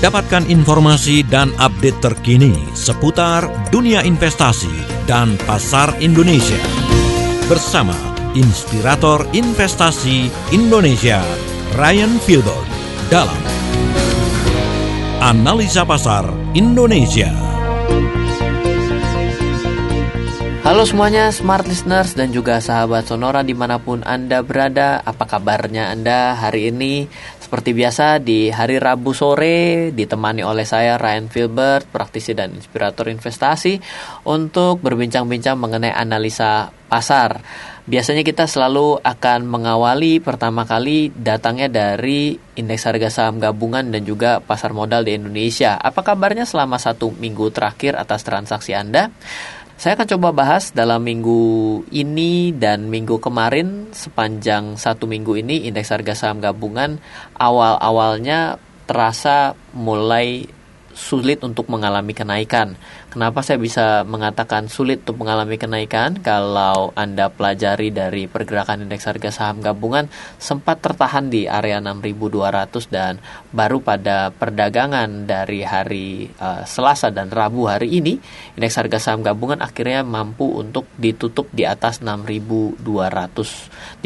Dapatkan informasi dan update terkini seputar dunia investasi dan pasar Indonesia. Bersama Inspirator Investasi Indonesia, Ryan Filbert dalam Analisa Pasar Indonesia. Halo semuanya, smart listeners dan juga sahabat Sonora di mana pun Anda berada. Apa kabarnya Anda hari ini? Seperti biasa di hari Rabu sore ditemani oleh saya Ryan Filbert, praktisi dan inspirator investasi untuk berbincang-bincang mengenai analisa pasar. Biasanya kita selalu akan mengawali pertama kali datangnya dari indeks harga saham gabungan dan juga pasar modal di Indonesia. Apa kabarnya selama satu minggu terakhir atas transaksi Anda? Saya akan coba bahas dalam minggu ini dan minggu kemarin sepanjang satu minggu ini indeks harga saham gabungan awal-awalnya terasa mulai sulit untuk mengalami kenaikan. Kenapa saya bisa mengatakan sulit untuk mengalami kenaikan? Kalau Anda pelajari dari pergerakan indeks harga saham gabungan sempat tertahan di area 6.200 dan baru pada perdagangan dari hari uh, Selasa dan Rabu hari ini indeks harga saham gabungan akhirnya mampu untuk ditutup di atas 6.200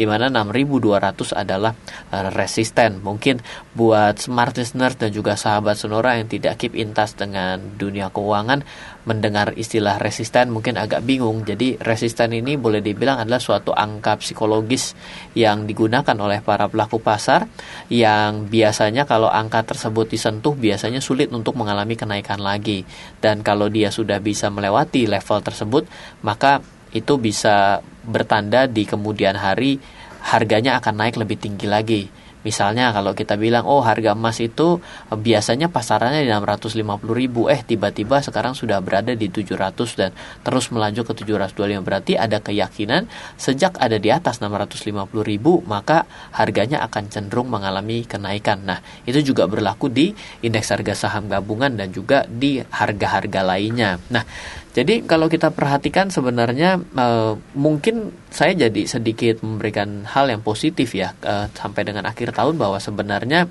di mana 6.200 adalah uh, resisten. Mungkin buat smart listeners dan juga sahabat Sonora yang tidak keep in touch dengan dunia keuangan mendengar istilah resisten mungkin agak bingung. Jadi resisten ini boleh dibilang adalah suatu angka psikologis yang digunakan oleh para pelaku pasar yang biasanya kalau angka tersebut disentuh biasanya sulit untuk mengalami kenaikan lagi. Dan kalau dia sudah bisa melewati level tersebut, maka itu bisa bertanda di kemudian hari harganya akan naik lebih tinggi lagi. Misalnya kalau kita bilang oh harga emas itu eh, biasanya pasarannya di 650 ribu eh tiba-tiba sekarang sudah berada di 700 dan terus melaju ke 725 berarti ada keyakinan sejak ada di atas 650 ribu maka harganya akan cenderung mengalami kenaikan. Nah itu juga berlaku di indeks harga saham gabungan dan juga di harga-harga lainnya. Nah jadi kalau kita perhatikan sebenarnya uh, mungkin saya jadi sedikit memberikan hal yang positif ya uh, sampai dengan akhir tahun bahwa sebenarnya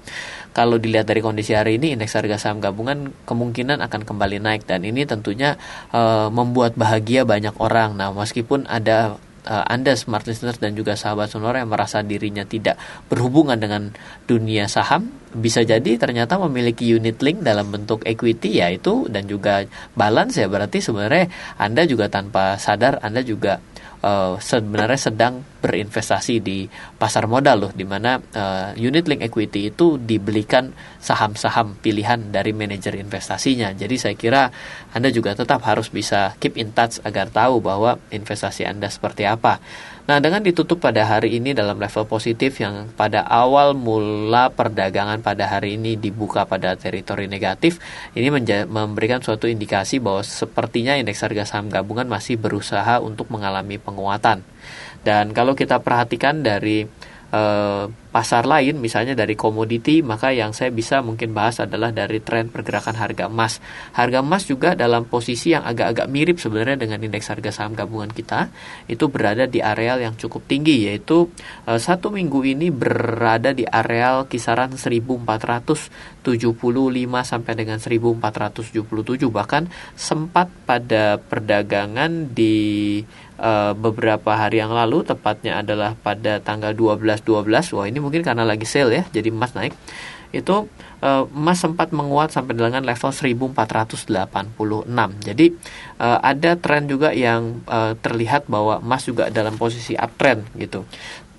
kalau dilihat dari kondisi hari ini indeks harga saham gabungan kemungkinan akan kembali naik dan ini tentunya uh, membuat bahagia banyak orang. Nah, meskipun ada Anda smart listeners dan juga sahabat sonora yang merasa dirinya tidak berhubungan dengan dunia saham bisa jadi ternyata memiliki unit link dalam bentuk equity yaitu dan juga balance ya. Berarti sebenarnya Anda juga tanpa sadar Anda juga uh, sebenarnya sedang berinvestasi di pasar modal loh di mana uh, unit link equity itu dibelikan saham-saham pilihan dari manajer investasinya. Jadi saya kira Anda juga tetap harus bisa keep in touch agar tahu bahwa investasi Anda seperti apa. Nah, dengan ditutup pada hari ini dalam level positif yang pada awal mula perdagangan pada hari ini dibuka pada teritori negatif, ini memberikan suatu indikasi bahwa sepertinya indeks harga saham gabungan masih berusaha untuk mengalami penguatan. Dan kalau kita perhatikan dari eh, pasar lain misalnya dari komoditi maka yang saya bisa mungkin bahas adalah dari tren pergerakan harga emas. Harga emas juga dalam posisi yang agak-agak mirip sebenarnya dengan indeks harga saham gabungan kita itu berada di areal yang cukup tinggi yaitu uh, satu minggu ini berada di areal kisaran 1475 sampai dengan 1477 bahkan sempat pada perdagangan di uh, beberapa hari yang lalu tepatnya adalah pada tanggal 12 12 wah ini mungkin karena lagi sale ya jadi emas naik itu uh, emas sempat menguat sampai dengan level 1486 jadi uh, ada tren juga yang uh, terlihat bahwa emas juga dalam posisi uptrend gitu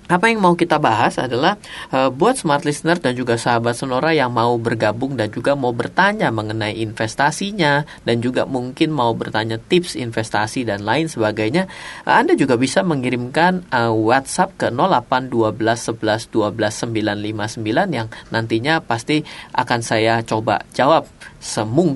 apa yang mau kita bahas adalah uh, buat smart listener dan juga sahabat sonora yang mau bergabung dan juga mau bertanya mengenai investasinya dan juga mungkin mau bertanya tips investasi dan lain sebagainya uh, Anda juga bisa mengirimkan uh, WhatsApp ke 0812 11 12 959 yang nantinya pasti akan saya coba jawab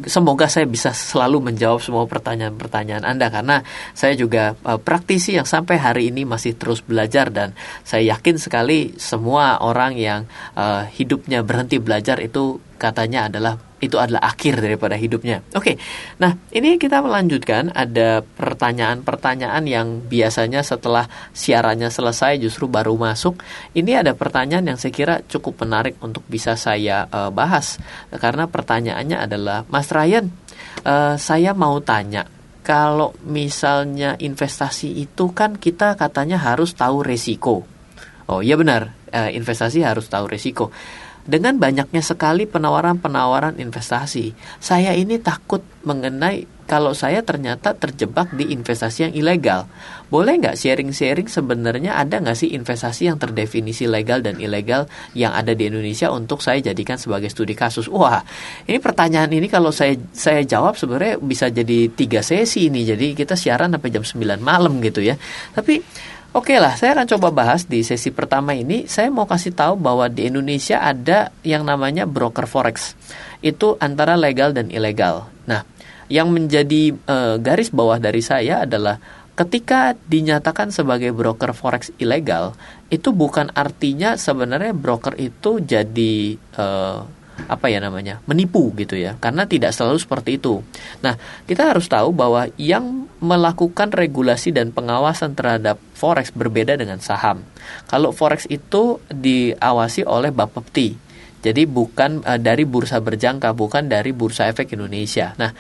semoga saya bisa selalu menjawab semua pertanyaan-pertanyaan Anda karena saya juga uh, praktisi yang sampai hari ini masih terus belajar dan saya yakin sekali semua orang yang uh, hidupnya berhenti belajar itu katanya adalah itu adalah akhir daripada hidupnya. Oke, nah ini kita melanjutkan ada pertanyaan-pertanyaan yang biasanya setelah siarannya selesai justru baru masuk. Ini ada pertanyaan yang saya kira cukup menarik untuk bisa saya uh, bahas karena pertanyaannya adalah Mas Ryan, uh, saya mau tanya kalau misalnya investasi itu kan kita katanya harus tahu resiko. Oh iya benar, uh, investasi harus tahu resiko dengan banyaknya sekali penawaran-penawaran investasi, saya ini takut mengenai kalau saya ternyata terjebak di investasi yang ilegal. Boleh nggak sharing-sharing sebenarnya ada nggak sih investasi yang terdefinisi legal dan ilegal yang ada di Indonesia untuk saya jadikan sebagai studi kasus? Wah, ini pertanyaan ini kalau saya saya jawab sebenarnya bisa jadi tiga sesi ini. Jadi kita siaran sampai jam 9 malam gitu ya. Tapi Oke lah, saya akan coba bahas di sesi pertama ini. Saya mau kasih tahu bahwa di Indonesia ada yang namanya broker forex. Itu antara legal dan ilegal. Nah, yang menjadi e, garis bawah dari saya adalah ketika dinyatakan sebagai broker forex ilegal, itu bukan artinya sebenarnya broker itu jadi e, apa ya namanya menipu gitu ya karena tidak selalu seperti itu. Nah kita harus tahu bahwa yang melakukan regulasi dan pengawasan terhadap forex berbeda dengan saham. Kalau forex itu diawasi oleh Bapepti, jadi bukan uh, dari bursa berjangka, bukan dari bursa efek Indonesia. Nah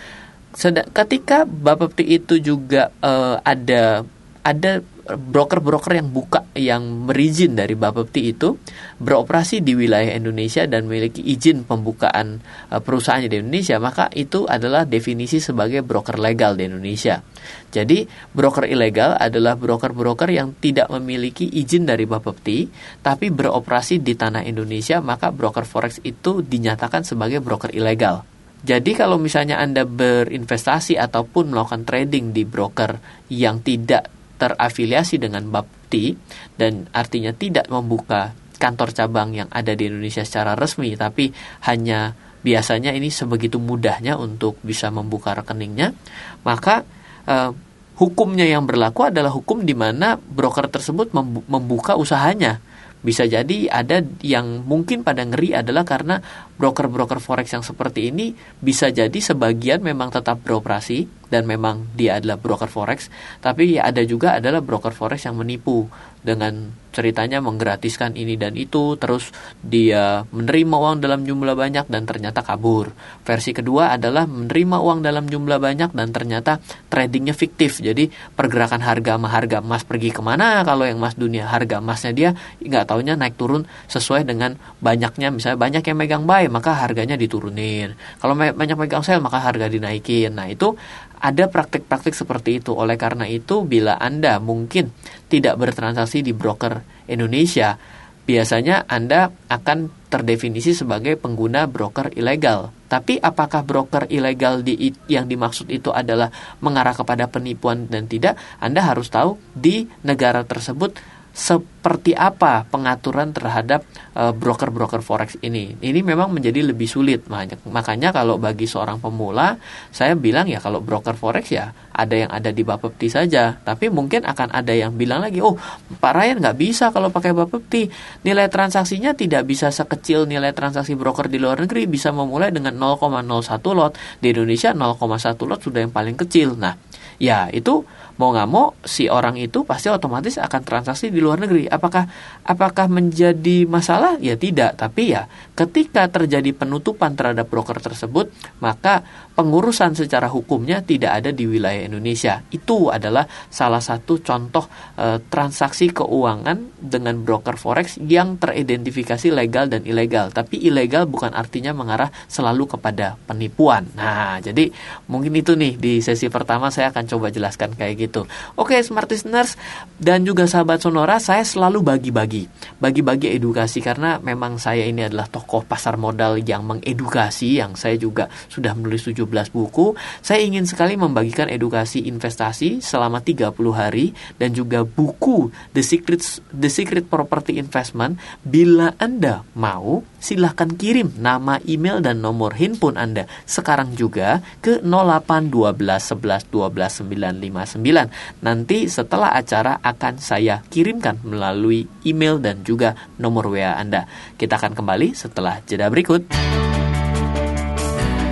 ketika Bapepti itu juga uh, ada ada broker-broker yang buka yang berizin dari Bapepti itu beroperasi di wilayah Indonesia dan memiliki izin pembukaan uh, perusahaannya di Indonesia, maka itu adalah definisi sebagai broker legal di Indonesia. Jadi, broker ilegal adalah broker-broker yang tidak memiliki izin dari Bapepti tapi beroperasi di tanah Indonesia, maka broker forex itu dinyatakan sebagai broker ilegal. Jadi kalau misalnya Anda berinvestasi ataupun melakukan trading di broker yang tidak terafiliasi dengan Bapti dan artinya tidak membuka kantor cabang yang ada di Indonesia secara resmi tapi hanya biasanya ini sebegitu mudahnya untuk bisa membuka rekeningnya maka eh, hukumnya yang berlaku adalah hukum di mana broker tersebut membuka usahanya. Bisa jadi ada yang mungkin pada ngeri adalah karena broker-broker forex yang seperti ini bisa jadi sebagian memang tetap beroperasi dan memang dia adalah broker forex, tapi ada juga adalah broker forex yang menipu. Dengan ceritanya menggratiskan ini dan itu terus dia menerima uang dalam jumlah banyak dan ternyata kabur. Versi kedua adalah menerima uang dalam jumlah banyak dan ternyata tradingnya fiktif. Jadi pergerakan harga sama harga emas pergi ke mana? Kalau yang emas dunia harga emasnya dia nggak taunya naik turun sesuai dengan banyaknya. Misalnya banyak yang megang buy maka harganya diturunin. Kalau banyak megang sell maka harga dinaikin. Nah itu ada praktik-praktik seperti itu. Oleh karena itu, bila Anda mungkin tidak bertransaksi di broker Indonesia, biasanya Anda akan terdefinisi sebagai pengguna broker ilegal. Tapi apakah broker ilegal di, yang dimaksud itu adalah mengarah kepada penipuan dan tidak? Anda harus tahu di negara tersebut seperti apa pengaturan terhadap uh, broker-broker forex ini. Ini memang menjadi lebih sulit makanya kalau bagi seorang pemula saya bilang ya kalau broker forex ya ada yang ada di Bapepti saja. Tapi mungkin akan ada yang bilang lagi, "Oh, Pak Ryan nggak bisa kalau pakai Bapepti. Nilai transaksinya tidak bisa sekecil nilai transaksi broker di luar negeri, bisa memulai dengan 0,01 lot. Di Indonesia 0,1 lot sudah yang paling kecil." Nah, ya itu mau nggak mau si orang itu pasti otomatis akan transaksi di luar negeri. Apakah apakah menjadi masalah? Ya tidak, tapi ya ketika terjadi penutupan terhadap broker tersebut, maka pengurusan secara hukumnya tidak ada di wilayah Indonesia. Itu adalah salah satu contoh e, transaksi keuangan dengan broker forex yang teridentifikasi legal dan ilegal. Tapi ilegal bukan artinya mengarah selalu kepada penipuan. Nah, jadi mungkin itu nih di sesi pertama saya akan coba jelaskan kayak gitu gitu. Oke, smart listeners dan juga sahabat Sonora, saya selalu bagi-bagi, bagi-bagi edukasi karena memang saya ini adalah tokoh pasar modal yang mengedukasi, yang saya juga sudah menulis 17 buku. Saya ingin sekali membagikan edukasi investasi selama 30 hari dan juga buku The Secret The Secret Property Investment. Bila Anda mau, silahkan kirim nama, email dan nomor handphone Anda sekarang juga ke 0812 11 12 959 Nanti setelah acara akan saya kirimkan melalui email dan juga nomor WA Anda. Kita akan kembali setelah jeda berikut.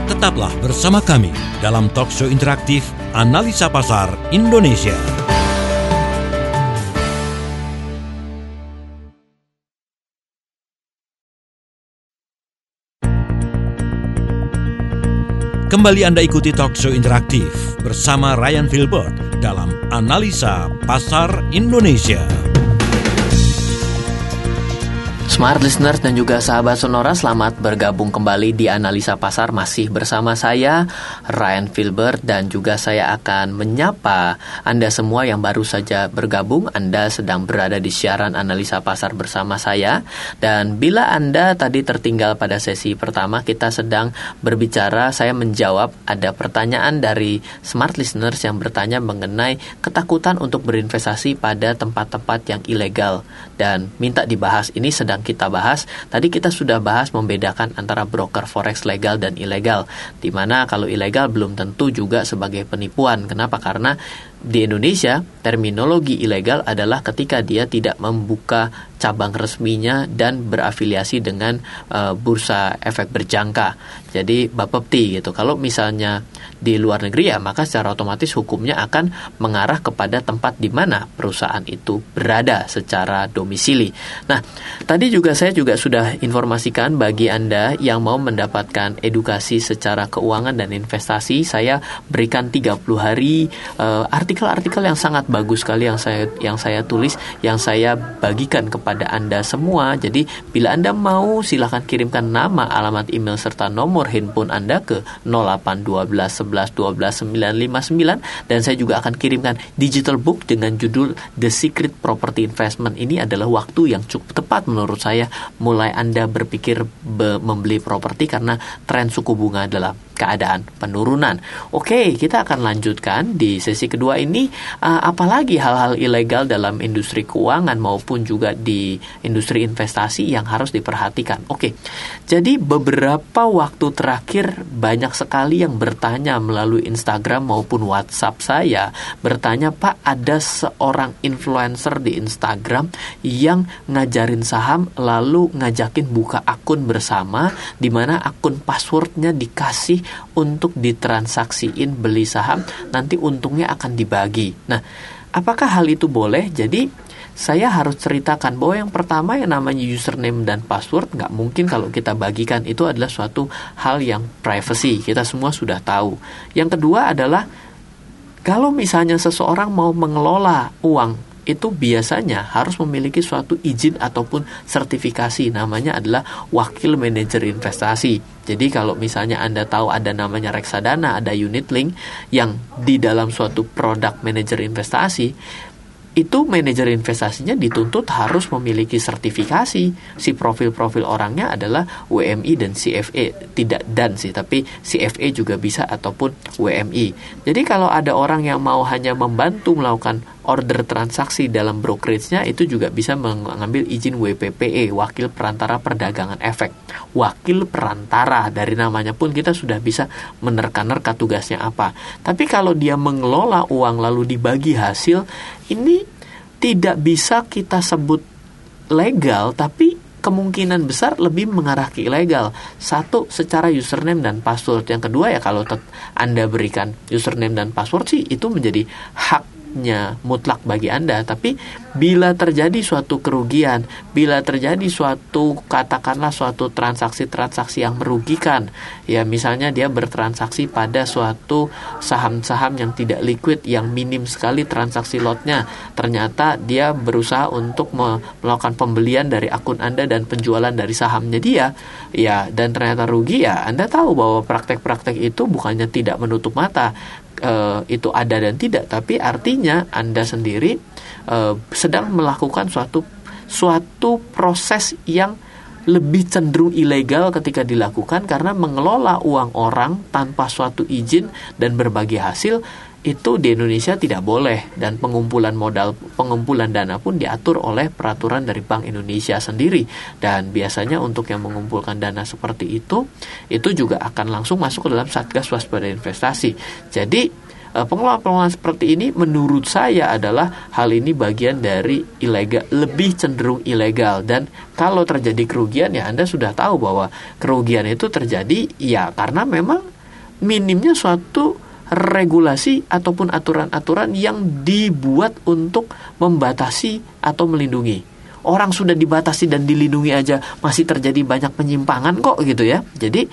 Tetaplah bersama kami dalam talk show interaktif Analisa Pasar Indonesia. Kembali Anda ikuti talk show interaktif bersama Ryan Filbert dalam Analisa Pasar Indonesia. Smart listeners dan juga sahabat Sonora selamat bergabung kembali di Analisa Pasar. Masih bersama saya Ryan Filbert dan juga saya akan menyapa Anda semua yang baru saja bergabung. Anda sedang berada di siaran Analisa Pasar bersama saya. Dan bila Anda tadi tertinggal pada sesi pertama kita sedang berbicara. Saya menjawab ada pertanyaan dari smart listeners yang bertanya mengenai ketakutan untuk berinvestasi pada tempat-tempat yang ilegal. Dan minta dibahas ini sedang kita bahas, tadi kita sudah bahas membedakan antara broker forex legal dan ilegal. Di mana kalau ilegal belum tentu juga sebagai penipuan. Kenapa? Karena di Indonesia, terminologi ilegal adalah ketika dia tidak membuka cabang resminya dan berafiliasi dengan uh, bursa efek berjangka. Jadi Bapepti gitu. Kalau misalnya di luar negeri ya, maka secara otomatis hukumnya akan mengarah kepada tempat di mana perusahaan itu berada secara domisili. Nah, tadi juga saya juga sudah informasikan bagi Anda yang mau mendapatkan edukasi secara keuangan dan investasi, saya berikan 30 hari uh, artikel-artikel yang sangat bagus sekali yang saya yang saya tulis yang saya bagikan kepada Anda semua. Jadi bila Anda mau silahkan kirimkan nama, alamat email serta nomor handphone Anda ke 0812 11 12 959 dan saya juga akan kirimkan digital book dengan judul The Secret Property Investment. Ini adalah waktu yang cukup tepat menurut saya mulai Anda berpikir be membeli properti karena tren suku bunga adalah keadaan penurunan. Oke, kita akan lanjutkan di sesi kedua ini uh, apalagi hal-hal ilegal dalam industri keuangan maupun juga di industri investasi yang harus diperhatikan. Oke. Jadi beberapa waktu terakhir banyak sekali yang bertanya melalui Instagram maupun WhatsApp saya bertanya, "Pak, ada seorang influencer di Instagram yang ngajarin saham lalu ngajakin buka akun bersama di mana akun passwordnya dikasih untuk ditransaksiin beli saham nanti untungnya akan dibagi. Nah, apakah hal itu boleh? Jadi saya harus ceritakan bahwa yang pertama yang namanya username dan password nggak mungkin kalau kita bagikan itu adalah suatu hal yang privacy kita semua sudah tahu. Yang kedua adalah kalau misalnya seseorang mau mengelola uang itu biasanya harus memiliki suatu izin ataupun sertifikasi namanya adalah wakil manajer investasi. Jadi kalau misalnya Anda tahu ada namanya reksadana, ada unit link yang di dalam suatu produk manajer investasi, itu manajer investasinya dituntut harus memiliki sertifikasi. Si profil-profil orangnya adalah WMI dan CFA, tidak dan sih, tapi CFA juga bisa ataupun WMI. Jadi kalau ada orang yang mau hanya membantu melakukan order transaksi dalam brokerage-nya itu juga bisa mengambil izin WPPE, wakil perantara perdagangan efek. Wakil perantara dari namanya pun kita sudah bisa menerka-nerka tugasnya apa. Tapi kalau dia mengelola uang lalu dibagi hasil, ini tidak bisa kita sebut legal tapi kemungkinan besar lebih mengarah ke ilegal. Satu, secara username dan password. Yang kedua ya kalau Anda berikan username dan password sih itu menjadi hak haknya mutlak bagi Anda, tapi bila terjadi suatu kerugian, bila terjadi suatu katakanlah suatu transaksi-transaksi yang merugikan, ya misalnya dia bertransaksi pada suatu saham-saham yang tidak liquid yang minim sekali transaksi lotnya, ternyata dia berusaha untuk melakukan pembelian dari akun Anda dan penjualan dari sahamnya dia, ya dan ternyata rugi ya Anda tahu bahwa praktek-praktek itu bukannya tidak menutup mata, uh, itu ada dan tidak, tapi artinya Anda sendiri uh, sedang melakukan suatu suatu proses yang lebih cenderung ilegal ketika dilakukan karena mengelola uang orang tanpa suatu izin dan berbagi hasil itu di Indonesia tidak boleh dan pengumpulan modal pengumpulan dana pun diatur oleh peraturan dari Bank Indonesia sendiri dan biasanya untuk yang mengumpulkan dana seperti itu itu juga akan langsung masuk ke dalam Satgas Waspada Investasi. Jadi eh, pengelolaan-pengelolaan seperti ini menurut saya adalah hal ini bagian dari ilegal lebih cenderung ilegal dan kalau terjadi kerugian ya Anda sudah tahu bahwa kerugian itu terjadi ya karena memang minimnya suatu regulasi ataupun aturan-aturan yang dibuat untuk membatasi atau melindungi. Orang sudah dibatasi dan dilindungi aja masih terjadi banyak penyimpangan kok gitu ya. Jadi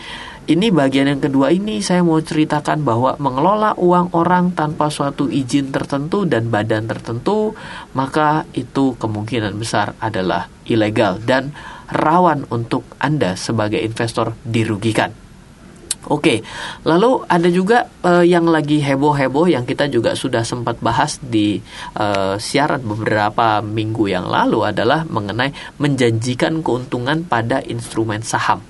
ini bagian yang kedua ini saya mau ceritakan bahwa mengelola uang orang tanpa suatu izin tertentu dan badan tertentu maka itu kemungkinan besar adalah ilegal dan rawan untuk Anda sebagai investor dirugikan. Oke, lalu ada juga uh, yang lagi heboh-heboh yang kita juga sudah sempat bahas di uh, siaran beberapa minggu yang lalu adalah mengenai menjanjikan keuntungan pada instrumen saham.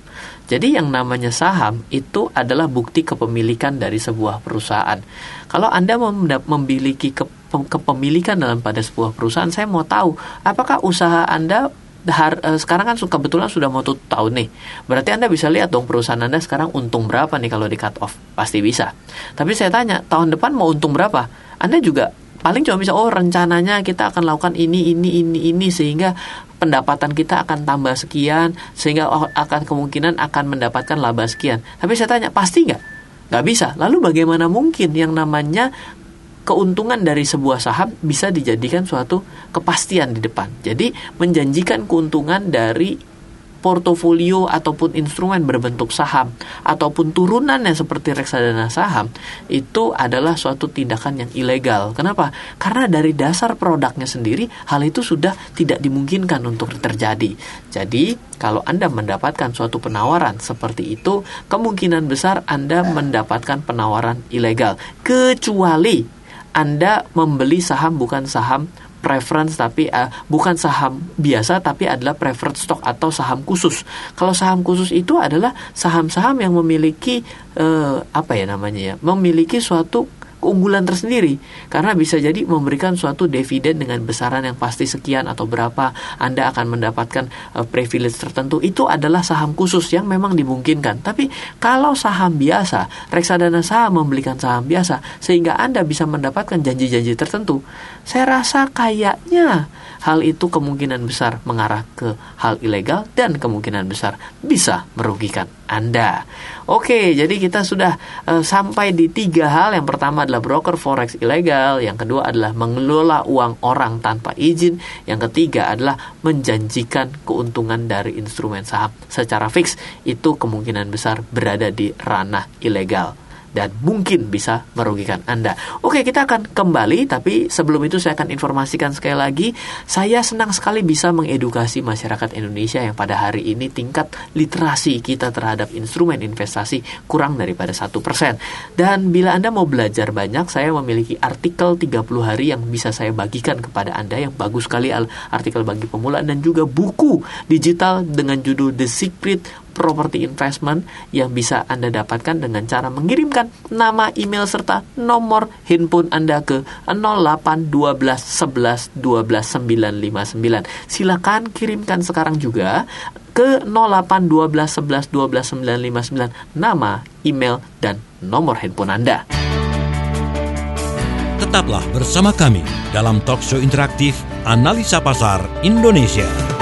Jadi yang namanya saham itu adalah bukti kepemilikan dari sebuah perusahaan. Kalau Anda memiliki kepemilikan dalam pada sebuah perusahaan, saya mau tahu apakah usaha Anda har, uh, sekarang kan kebetulan sudah mau tutup tahun nih. Berarti Anda bisa lihat dong perusahaan Anda sekarang untung berapa nih kalau di cut off. Pasti bisa. Tapi saya tanya, tahun depan mau untung berapa? Anda juga paling cuma bisa oh rencananya kita akan lakukan ini ini ini ini sehingga pendapatan kita akan tambah sekian sehingga oh, akan kemungkinan akan mendapatkan laba sekian. Tapi saya tanya, pasti nggak? Nggak bisa. Lalu bagaimana mungkin yang namanya keuntungan dari sebuah saham bisa dijadikan suatu kepastian di depan. Jadi menjanjikan keuntungan dari portofolio ataupun instrumen berbentuk saham ataupun turunannya seperti reksadana saham itu adalah suatu tindakan yang ilegal. Kenapa? Karena dari dasar produknya sendiri hal itu sudah tidak dimungkinkan untuk terjadi. Jadi, kalau Anda mendapatkan suatu penawaran seperti itu, kemungkinan besar Anda mendapatkan penawaran ilegal kecuali anda membeli saham bukan saham preference tapi uh, bukan saham biasa tapi adalah preferred stock atau saham khusus. Kalau saham khusus itu adalah saham-saham yang memiliki uh, apa ya namanya ya, memiliki suatu keunggulan tersendiri karena bisa jadi memberikan suatu dividen dengan besaran yang pasti sekian atau berapa Anda akan mendapatkan uh, privilege tertentu. Itu adalah saham khusus yang memang dimungkinkan. Tapi kalau saham biasa reksadana saham membelikan saham biasa sehingga Anda bisa mendapatkan janji-janji tertentu saya rasa kayaknya hal itu kemungkinan besar mengarah ke hal ilegal dan kemungkinan besar bisa merugikan Anda. Oke, jadi kita sudah uh, sampai di tiga hal. Yang pertama adalah broker forex ilegal, yang kedua adalah mengelola uang orang tanpa izin, yang ketiga adalah menjanjikan keuntungan dari instrumen saham secara fix. Itu kemungkinan besar berada di ranah ilegal dan mungkin bisa merugikan Anda. Oke, kita akan kembali tapi sebelum itu saya akan informasikan sekali lagi, saya senang sekali bisa mengedukasi masyarakat Indonesia yang pada hari ini tingkat literasi kita terhadap instrumen investasi kurang daripada satu persen. Dan bila Anda mau belajar banyak, saya memiliki artikel 30 hari yang bisa saya bagikan kepada Anda yang bagus sekali artikel bagi pemula dan juga buku digital dengan judul The Secret property investment yang bisa Anda dapatkan dengan cara mengirimkan nama, email serta nomor handphone Anda ke 08 12 11 12 959. Silakan kirimkan sekarang juga ke 08 12 11 12 959 nama, email dan nomor handphone Anda. Tetaplah bersama kami dalam talkshow interaktif Analisa Pasar Indonesia.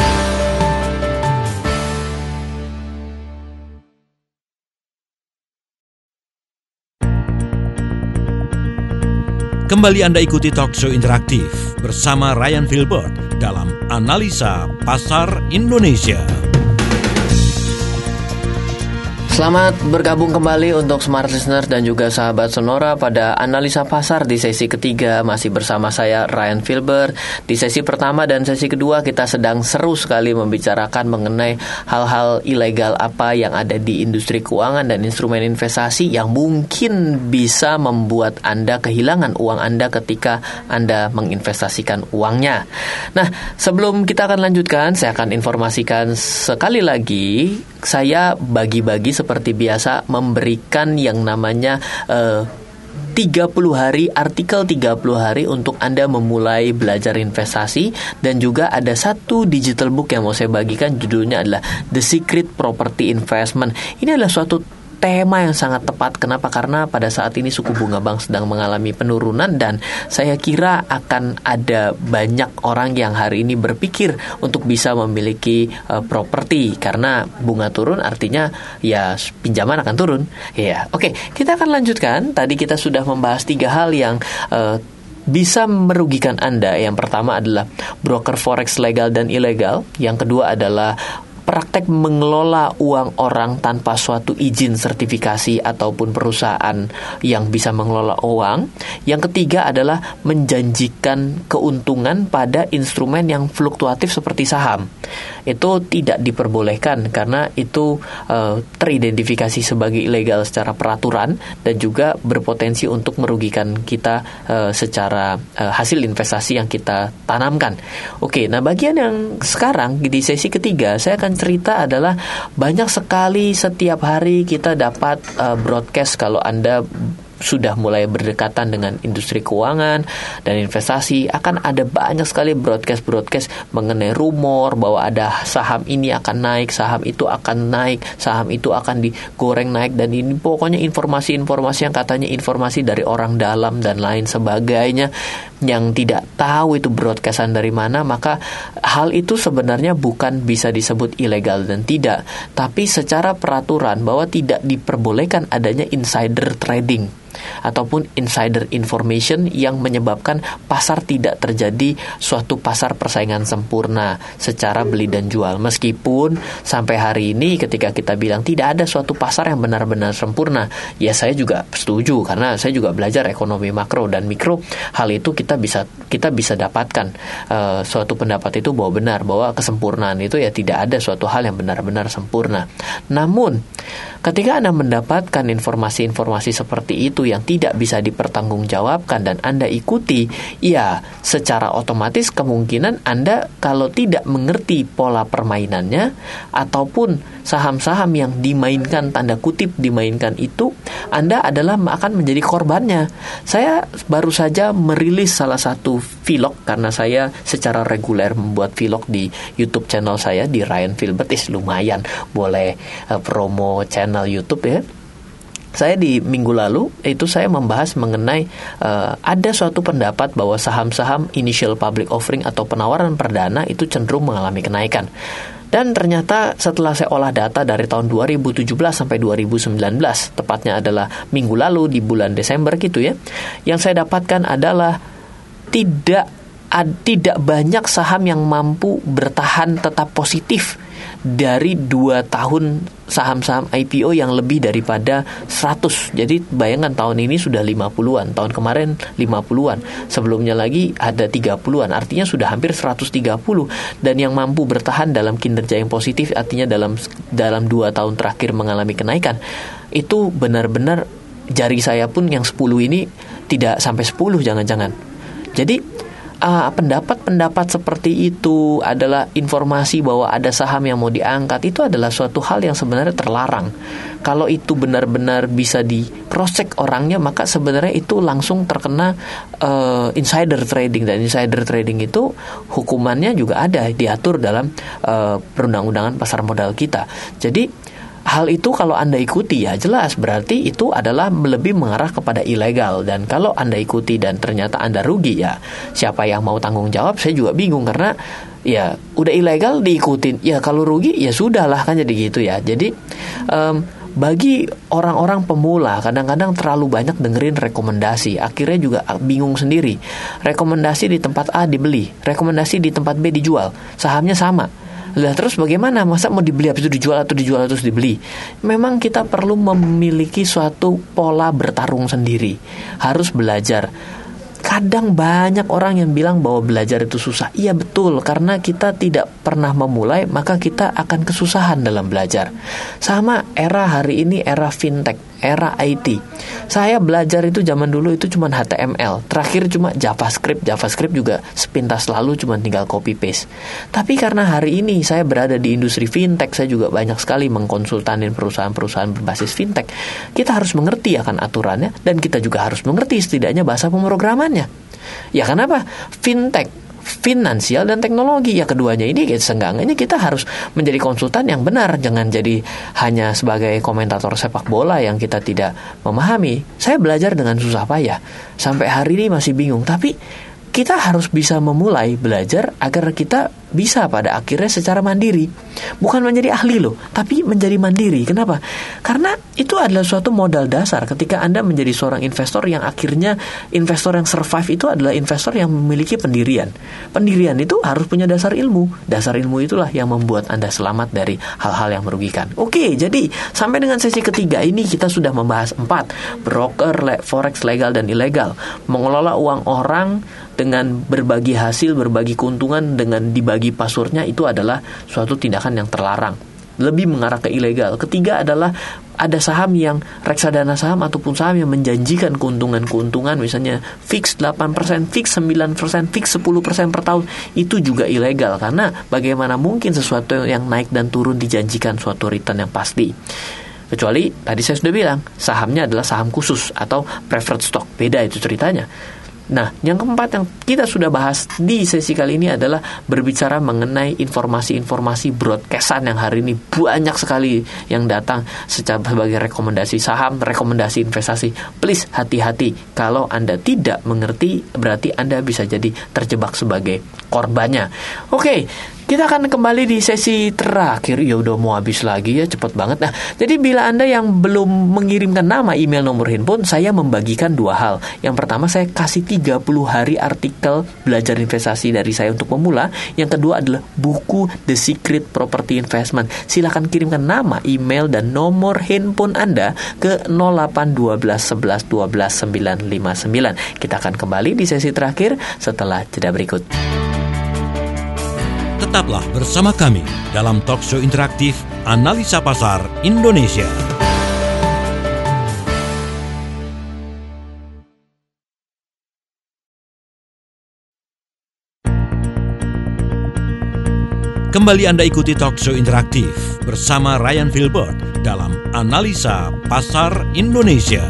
Kembali Anda ikuti talk show interaktif bersama Ryan Filbert dalam Analisa Pasar Indonesia. Selamat bergabung kembali untuk Smart Listener dan juga sahabat Sonora pada analisa pasar di sesi ketiga masih bersama saya Ryan Filbert. Di sesi pertama dan sesi kedua kita sedang seru sekali membicarakan mengenai hal-hal ilegal apa yang ada di industri keuangan dan instrumen investasi yang mungkin bisa membuat Anda kehilangan uang Anda ketika Anda menginvestasikan uangnya. Nah, sebelum kita akan lanjutkan, saya akan informasikan sekali lagi saya bagi-bagi seperti biasa memberikan yang namanya uh, 30 hari artikel 30 hari untuk Anda memulai belajar investasi dan juga ada satu digital book yang mau saya bagikan judulnya adalah The Secret Property Investment. Ini adalah suatu tema yang sangat tepat. Kenapa? Karena pada saat ini suku bunga bank sedang mengalami penurunan dan saya kira akan ada banyak orang yang hari ini berpikir untuk bisa memiliki uh, properti karena bunga turun artinya ya pinjaman akan turun. Ya, oke, kita akan lanjutkan. Tadi kita sudah membahas tiga hal yang uh, bisa merugikan Anda. Yang pertama adalah broker forex legal dan ilegal. Yang kedua adalah praktek mengelola uang orang tanpa suatu izin sertifikasi ataupun perusahaan yang bisa mengelola uang. Yang ketiga adalah menjanjikan keuntungan pada instrumen yang fluktuatif seperti saham. Itu tidak diperbolehkan karena itu uh, teridentifikasi sebagai ilegal secara peraturan dan juga berpotensi untuk merugikan kita uh, secara uh, hasil investasi yang kita tanamkan. Oke, nah bagian yang sekarang di sesi ketiga saya akan cerita adalah banyak sekali setiap hari kita dapat uh, broadcast kalau Anda sudah mulai berdekatan dengan industri keuangan dan investasi akan ada banyak sekali broadcast-broadcast mengenai rumor bahwa ada saham ini akan naik, saham itu akan naik, saham itu akan digoreng naik dan ini pokoknya informasi-informasi yang katanya informasi dari orang dalam dan lain sebagainya yang tidak tahu itu broadcastan dari mana maka hal itu sebenarnya bukan bisa disebut ilegal dan tidak tapi secara peraturan bahwa tidak diperbolehkan adanya insider trading ataupun insider information yang menyebabkan pasar tidak terjadi suatu pasar persaingan sempurna secara beli dan jual. Meskipun sampai hari ini ketika kita bilang tidak ada suatu pasar yang benar-benar sempurna, ya saya juga setuju karena saya juga belajar ekonomi makro dan mikro. Hal itu kita bisa kita bisa dapatkan uh, suatu pendapat itu bahwa benar bahwa kesempurnaan itu ya tidak ada suatu hal yang benar-benar sempurna. Namun ketika Anda mendapatkan informasi-informasi seperti itu yang tidak bisa dipertanggungjawabkan dan Anda ikuti, ya secara otomatis kemungkinan Anda kalau tidak mengerti pola permainannya ataupun saham-saham yang dimainkan tanda kutip dimainkan itu, Anda adalah akan menjadi korbannya. Saya baru saja merilis salah satu vlog karena saya secara reguler membuat vlog di YouTube channel saya di Ryan Filbert. Is lumayan. Boleh uh, promo channel YouTube ya saya di minggu lalu itu saya membahas mengenai uh, ada suatu pendapat bahwa saham-saham initial public offering atau penawaran perdana itu cenderung mengalami kenaikan. Dan ternyata setelah saya olah data dari tahun 2017 sampai 2019, tepatnya adalah minggu lalu di bulan Desember gitu ya, yang saya dapatkan adalah tidak tidak banyak saham yang mampu bertahan tetap positif dari dua tahun saham-saham IPO yang lebih daripada 100. Jadi bayangkan tahun ini sudah 50-an, tahun kemarin 50-an, sebelumnya lagi ada 30-an, artinya sudah hampir 130 dan yang mampu bertahan dalam kinerja yang positif artinya dalam dalam dua tahun terakhir mengalami kenaikan. Itu benar-benar jari saya pun yang 10 ini tidak sampai 10 jangan-jangan. Jadi ah, pendapat-pendapat seperti itu adalah informasi bahwa ada saham yang mau diangkat itu adalah suatu hal yang sebenarnya terlarang. Kalau itu benar-benar bisa di cross check orangnya maka sebenarnya itu langsung terkena uh, insider trading dan insider trading itu hukumannya juga ada diatur dalam uh, perundang-undangan pasar modal kita. Jadi hal itu kalau Anda ikuti ya jelas. Berarti itu adalah lebih mengarah kepada ilegal. Dan kalau Anda ikuti dan ternyata Anda rugi ya siapa yang mau tanggung jawab? Saya juga bingung karena ya udah ilegal diikutin. Ya kalau rugi ya sudahlah kan jadi gitu ya. Jadi um, bagi orang-orang pemula kadang-kadang terlalu banyak dengerin rekomendasi. Akhirnya juga bingung sendiri. Rekomendasi di tempat A dibeli rekomendasi di tempat B dijual. Sahamnya sama lah terus bagaimana? Masa mau dibeli habis itu dijual atau dijual terus dibeli? Memang kita perlu memiliki suatu pola bertarung sendiri. Harus belajar kadang banyak orang yang bilang bahwa belajar itu susah. Iya betul, karena kita tidak pernah memulai, maka kita akan kesusahan dalam belajar. Sama era hari ini era fintech era IT. Saya belajar itu zaman dulu itu cuma HTML, terakhir cuma JavaScript. JavaScript juga sepintas lalu cuma tinggal copy paste. Tapi karena hari ini saya berada di industri fintech, saya juga banyak sekali mengkonsultanin perusahaan-perusahaan berbasis fintech. Kita harus mengerti akan aturannya dan kita juga harus mengerti setidaknya bahasa pemrogramannya. Ya kenapa? Fintech finansial dan teknologi. Ya keduanya ini seenggaknya kita harus menjadi konsultan yang benar, jangan jadi hanya sebagai komentator sepak bola yang kita tidak memahami. Saya belajar dengan susah payah sampai hari ini masih bingung, tapi kita harus bisa memulai belajar agar kita bisa pada akhirnya secara mandiri. Bukan menjadi ahli loh, tapi menjadi mandiri. Kenapa? Karena itu adalah suatu modal dasar ketika Anda menjadi seorang investor yang akhirnya investor yang survive itu adalah investor yang memiliki pendirian. Pendirian itu harus punya dasar ilmu. Dasar ilmu itulah yang membuat Anda selamat dari hal-hal yang merugikan. Oke, jadi sampai dengan sesi ketiga ini kita sudah membahas empat broker, forex legal dan ilegal, mengelola uang orang dengan berbagi hasil, berbagi keuntungan dengan dibagi pasurnya itu adalah suatu tindakan yang terlarang. Lebih mengarah ke ilegal. Ketiga adalah ada saham yang reksadana saham ataupun saham yang menjanjikan keuntungan-keuntungan misalnya fix 8%, fix 9%, fix 10% per tahun itu juga ilegal karena bagaimana mungkin sesuatu yang naik dan turun dijanjikan suatu return yang pasti. Kecuali tadi saya sudah bilang sahamnya adalah saham khusus atau preferred stock. Beda itu ceritanya. Nah, yang keempat yang kita sudah bahas di sesi kali ini adalah berbicara mengenai informasi-informasi broadcastan yang hari ini banyak sekali yang datang secara sebagai rekomendasi saham, rekomendasi investasi. Please hati-hati kalau Anda tidak mengerti berarti Anda bisa jadi terjebak sebagai korbannya. Oke, kita akan kembali di sesi terakhir. Ya udah mau habis lagi ya, cepet banget. Nah, jadi bila Anda yang belum mengirimkan nama, email, nomor handphone, saya membagikan dua hal. Yang pertama saya kasih 30 hari artikel belajar investasi dari saya untuk pemula. Yang kedua adalah buku The Secret Property Investment. Silahkan kirimkan nama, email, dan nomor handphone Anda ke 0812 11 12 959. Kita akan kembali di sesi terakhir setelah jeda berikut. Tetaplah bersama kami dalam talkshow interaktif Analisa Pasar Indonesia. Kembali Anda ikuti talkshow interaktif bersama Ryan Filbert dalam Analisa Pasar Indonesia.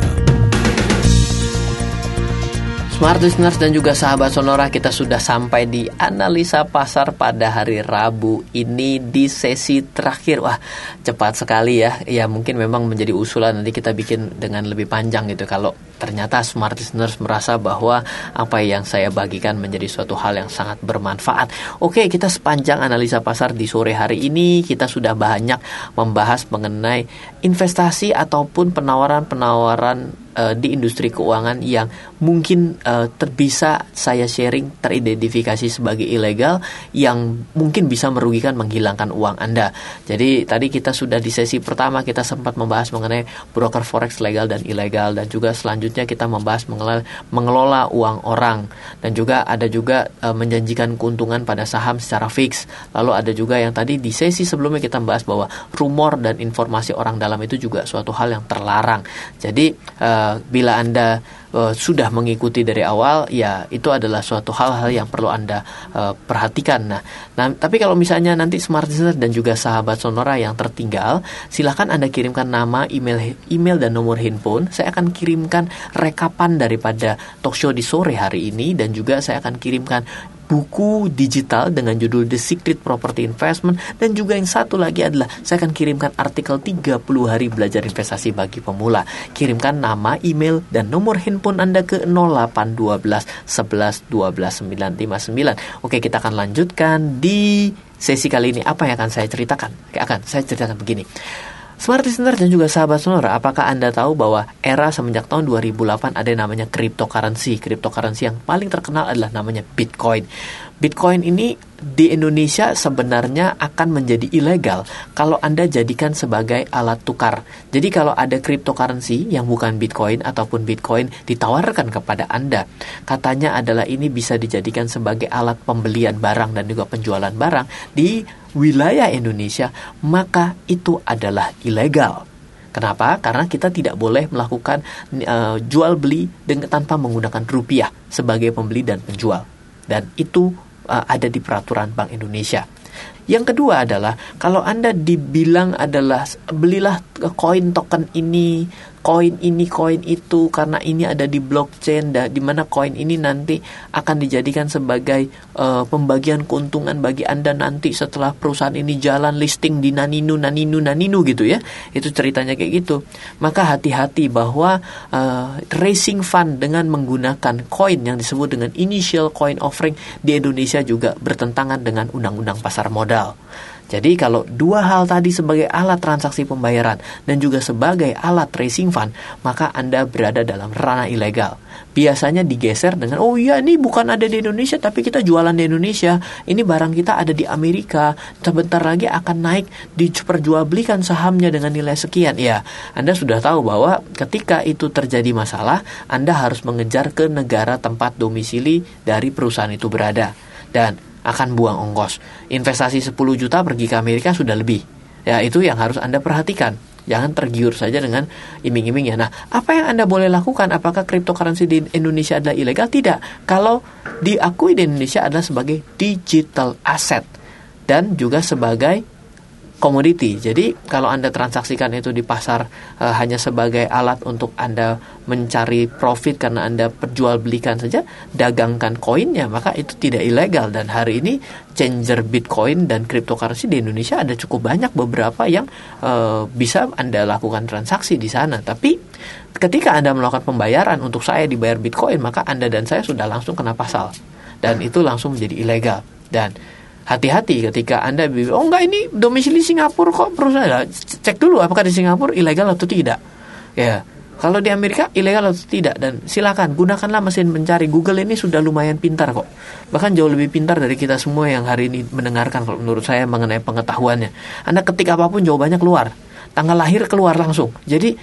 Smart listeners dan juga sahabat Sonora kita sudah sampai di analisa pasar pada hari Rabu ini di sesi terakhir. Wah, cepat sekali ya. Ya mungkin memang menjadi usulan nanti kita bikin dengan lebih panjang gitu kalau ternyata smart listeners merasa bahwa apa yang saya bagikan menjadi suatu hal yang sangat bermanfaat. Oke, kita sepanjang analisa pasar di sore hari ini kita sudah banyak membahas mengenai investasi ataupun penawaran-penawaran uh, di industri keuangan yang mungkin uh, terbisa saya sharing teridentifikasi sebagai ilegal yang mungkin bisa merugikan menghilangkan uang Anda. Jadi tadi kita sudah di sesi pertama kita sempat membahas mengenai broker forex legal dan ilegal dan juga selanjutnya kita membahas mengelola, mengelola uang orang dan juga ada juga uh, menjanjikan keuntungan pada saham secara fix. Lalu ada juga yang tadi di sesi sebelumnya kita membahas bahwa rumor dan informasi orang dalam itu juga suatu hal yang terlarang. Jadi uh, bila Anda uh, sudah mengikuti dari awal, ya itu adalah suatu hal-hal yang perlu Anda uh, perhatikan. Nah, nah, tapi kalau misalnya nanti smart listener dan juga sahabat Sonora yang tertinggal, silahkan Anda kirimkan nama, email, email dan nomor handphone. Saya akan kirimkan rekapan daripada talk show di sore hari ini dan juga saya akan kirimkan buku digital dengan judul The Secret Property Investment dan juga yang satu lagi adalah saya akan kirimkan artikel 30 hari belajar investasi bagi pemula. Kirimkan nama, email dan nomor handphone Anda ke 0812 11 12 959. Oke, kita akan lanjutkan di sesi kali ini apa yang akan saya ceritakan? Akan saya ceritakan begini. Smart listener dan juga sahabat sonora, apakah Anda tahu bahwa era semenjak tahun 2008 ada yang namanya cryptocurrency? Cryptocurrency yang paling terkenal adalah namanya Bitcoin. Bitcoin ini di Indonesia sebenarnya akan menjadi ilegal kalau Anda jadikan sebagai alat tukar. Jadi kalau ada cryptocurrency yang bukan Bitcoin ataupun Bitcoin ditawarkan kepada Anda, katanya adalah ini bisa dijadikan sebagai alat pembelian barang dan juga penjualan barang di wilayah Indonesia, maka itu adalah ilegal. Kenapa? Karena kita tidak boleh melakukan uh, jual beli dengan tanpa menggunakan rupiah sebagai pembeli dan penjual. Dan itu uh, ada di peraturan Bank Indonesia. Yang kedua adalah kalau Anda dibilang adalah belilah koin token ini koin ini koin itu karena ini ada di blockchain dan di mana koin ini nanti akan dijadikan sebagai uh, pembagian keuntungan bagi Anda nanti setelah perusahaan ini jalan listing di Naninu Naninu Naninu gitu ya. Itu ceritanya kayak gitu. Maka hati-hati bahwa uh, racing fund dengan menggunakan koin yang disebut dengan initial coin offering di Indonesia juga bertentangan dengan undang-undang pasar modal. Jadi kalau dua hal tadi sebagai alat transaksi pembayaran dan juga sebagai alat tracing fund, maka Anda berada dalam ranah ilegal. Biasanya digeser dengan, oh iya ini bukan ada di Indonesia tapi kita jualan di Indonesia. Ini barang kita ada di Amerika, sebentar lagi akan naik diperjualbelikan sahamnya dengan nilai sekian. Ya, Anda sudah tahu bahwa ketika itu terjadi masalah, Anda harus mengejar ke negara tempat domisili dari perusahaan itu berada. Dan akan buang ongkos. Investasi 10 juta pergi ke Amerika sudah lebih. Ya, itu yang harus Anda perhatikan. Jangan tergiur saja dengan iming-iming ya. Nah, apa yang Anda boleh lakukan? Apakah cryptocurrency di Indonesia adalah ilegal? Tidak. Kalau diakui di Indonesia adalah sebagai digital asset dan juga sebagai komoditi. Jadi kalau Anda transaksikan itu di pasar e, hanya sebagai alat untuk Anda mencari profit karena Anda perjualbelikan saja, dagangkan koinnya, maka itu tidak ilegal dan hari ini changer Bitcoin dan cryptocurrency di Indonesia ada cukup banyak beberapa yang e, bisa Anda lakukan transaksi di sana. Tapi ketika Anda melakukan pembayaran untuk saya dibayar Bitcoin, maka Anda dan saya sudah langsung kena pasal dan itu langsung menjadi ilegal dan hati-hati ketika Anda oh enggak ini domisili Singapura kok perusahaan. Cek dulu apakah di Singapura ilegal atau tidak. Ya, kalau di Amerika ilegal atau tidak dan silakan gunakanlah mesin pencari Google ini sudah lumayan pintar kok. Bahkan jauh lebih pintar dari kita semua yang hari ini mendengarkan kalau menurut saya mengenai pengetahuannya. Anda ketik apa pun jawabannya keluar tanggal lahir keluar langsung. Jadi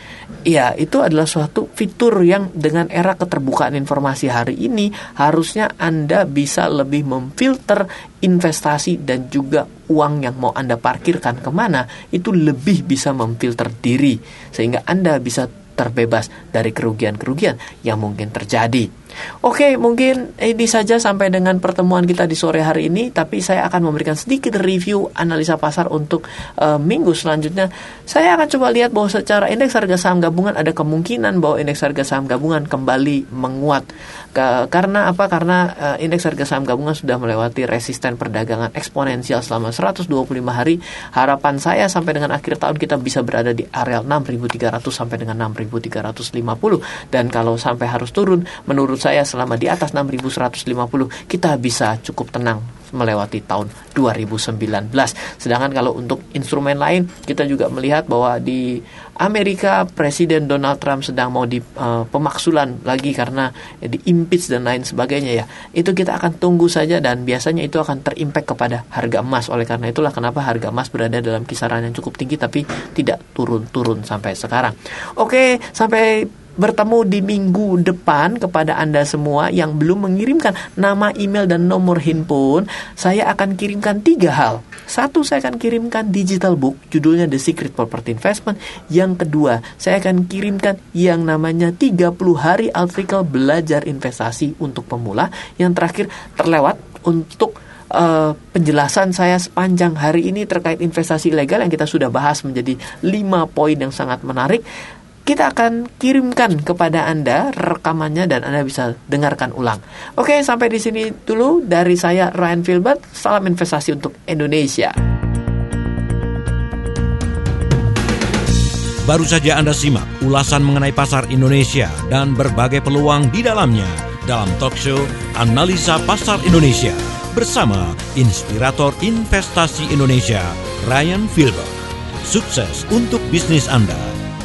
ya itu adalah suatu fitur yang dengan era keterbukaan informasi hari ini harusnya Anda bisa lebih memfilter investasi dan juga uang yang mau Anda parkirkan ke mana itu lebih bisa memfilter diri sehingga Anda bisa terbebas dari kerugian-kerugian yang mungkin terjadi. Oke, mungkin ini saja sampai dengan pertemuan kita di sore hari ini. Tapi saya akan memberikan sedikit review analisa pasar untuk uh, minggu selanjutnya. Saya akan coba lihat bahwa secara indeks harga saham gabungan ada kemungkinan bahwa indeks harga saham gabungan kembali menguat. Karena apa? Karena uh, indeks harga saham gabungan sudah melewati resisten perdagangan eksponensial selama 125 hari. Harapan saya sampai dengan akhir tahun kita bisa berada di area 6.300 sampai dengan 6.350. Dan kalau sampai harus turun, menurut saya selama di atas 6150 kita bisa cukup tenang melewati tahun 2019. Sedangkan kalau untuk instrumen lain kita juga melihat bahwa di Amerika Presiden Donald Trump sedang mau di uh, pemaksulan lagi karena ya, di impeach dan lain sebagainya ya. Itu kita akan tunggu saja dan biasanya itu akan terimpact kepada harga emas. Oleh karena itulah kenapa harga emas berada dalam kisaran yang cukup tinggi tapi tidak turun-turun sampai sekarang. Oke, sampai bertemu di minggu depan kepada Anda semua yang belum mengirimkan nama email dan nomor handphone, saya akan kirimkan tiga hal. Satu, saya akan kirimkan digital book, judulnya The Secret Property Investment. Yang kedua, saya akan kirimkan yang namanya 30 hari artikel belajar investasi untuk pemula. Yang terakhir, terlewat untuk uh, penjelasan saya sepanjang hari ini terkait investasi ilegal yang kita sudah bahas menjadi 5 poin yang sangat menarik kita akan kirimkan kepada Anda rekamannya dan Anda bisa dengarkan ulang. Oke, sampai di sini dulu dari saya Ryan Filbert. Salam investasi untuk Indonesia. Baru saja Anda simak ulasan mengenai pasar Indonesia dan berbagai peluang di dalamnya dalam talk show Analisa Pasar Indonesia bersama inspirator investasi Indonesia Ryan Filbert. Sukses untuk bisnis Anda.